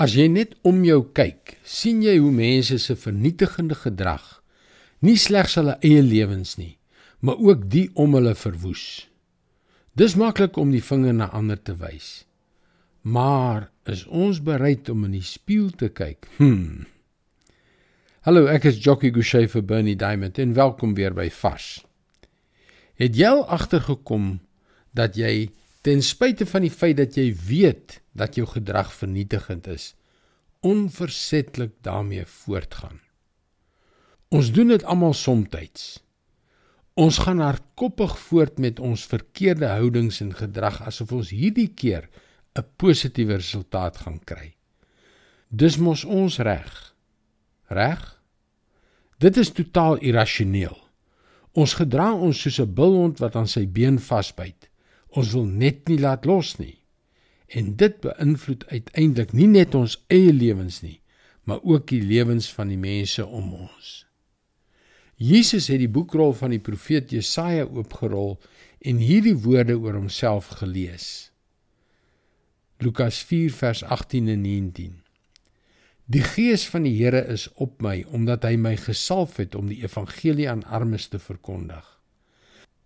As jy net om jou kyk, sien jy hoe mense se vernietigende gedrag nie slegs hulle eie lewens nie, maar ook die om hulle verwoes. Dis maklik om die vinger na ander te wys. Maar is ons bereid om in die spieël te kyk? Hm. Hallo, ek is Jockey Gouchee vir Bernie Diamond en welkom weer by Fas. Het jy al agtergekom dat jy ten spyte van die feit dat jy weet dat jou gedrag vernietigend is, onversettelik daarmee voortgaan? Ons doen dit almal soms. Ons gaan hardkoppig voort met ons verkeerde houdings en gedrag asof ons hierdie keer 'n positiewe resultaat gaan kry. Dis mos ons reg. Reg? Dit is totaal irrasioneel. Ons gedra ons soos 'n bulhond wat aan sy been vasbyt. Ons wil net nie laat los nie. En dit beïnvloed uiteindelik nie net ons eie lewens nie, maar ook die lewens van die mense om ons. Jesus het die boekrol van die profeet Jesaja oopgerol en hierdie woorde oor homself gelees. Lukas 4 vers 18 en 19. Die gees van die Here is op my omdat hy my gesalf het om die evangelie aan armes te verkondig.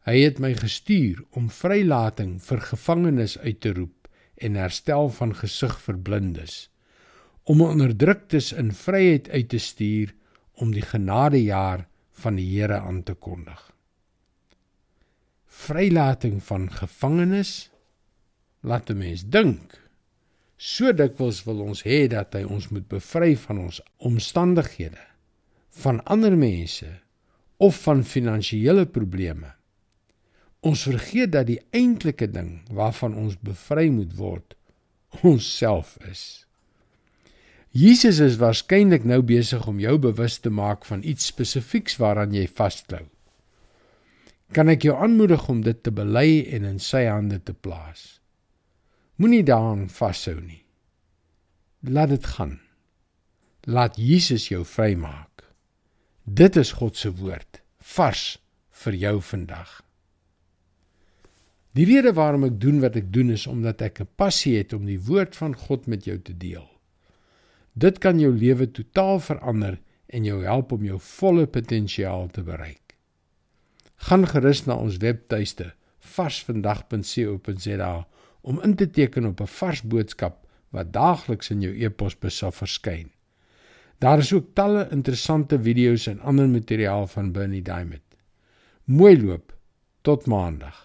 Hy het my gestuur om vrylating vir gevangenes uit te roep en herstel van gesig vir blindes, om onderdruktes in vryheid uit te stuur om die genadejaar van die Here aan te kondig. Vrylating van gevangenes laat 'n mens dink. So dikwels wil ons hê dat hy ons moet bevry van ons omstandighede, van ander mense of van finansiële probleme. Ons vergeet dat die eintlike ding waarvan ons bevry moet word, onsself is. Jesus is waarskynlik nou besig om jou bewus te maak van iets spesifieks waaraan jy vasklou. Kan ek jou aanmoedig om dit te bely en in sy hande te plaas? Moenie daaraan vashou nie. Laat dit gaan. Laat Jesus jou vrymaak. Dit is God se woord, vars vir jou vandag. Die rede waarom ek doen wat ek doen is omdat ek 'n passie het om die woord van God met jou te deel. Dit kan jou lewe totaal verander en jou help om jou volle potensiaal te bereik. Gaan gerus na ons webtuiste varsvandag.co.za om in te teken op 'n vars boodskap wat daagliks in jou e-posbus sal verskyn. Daar is ook talle interessante video's en ander materiaal van Bernie Diamond. Mooi loop tot maandag.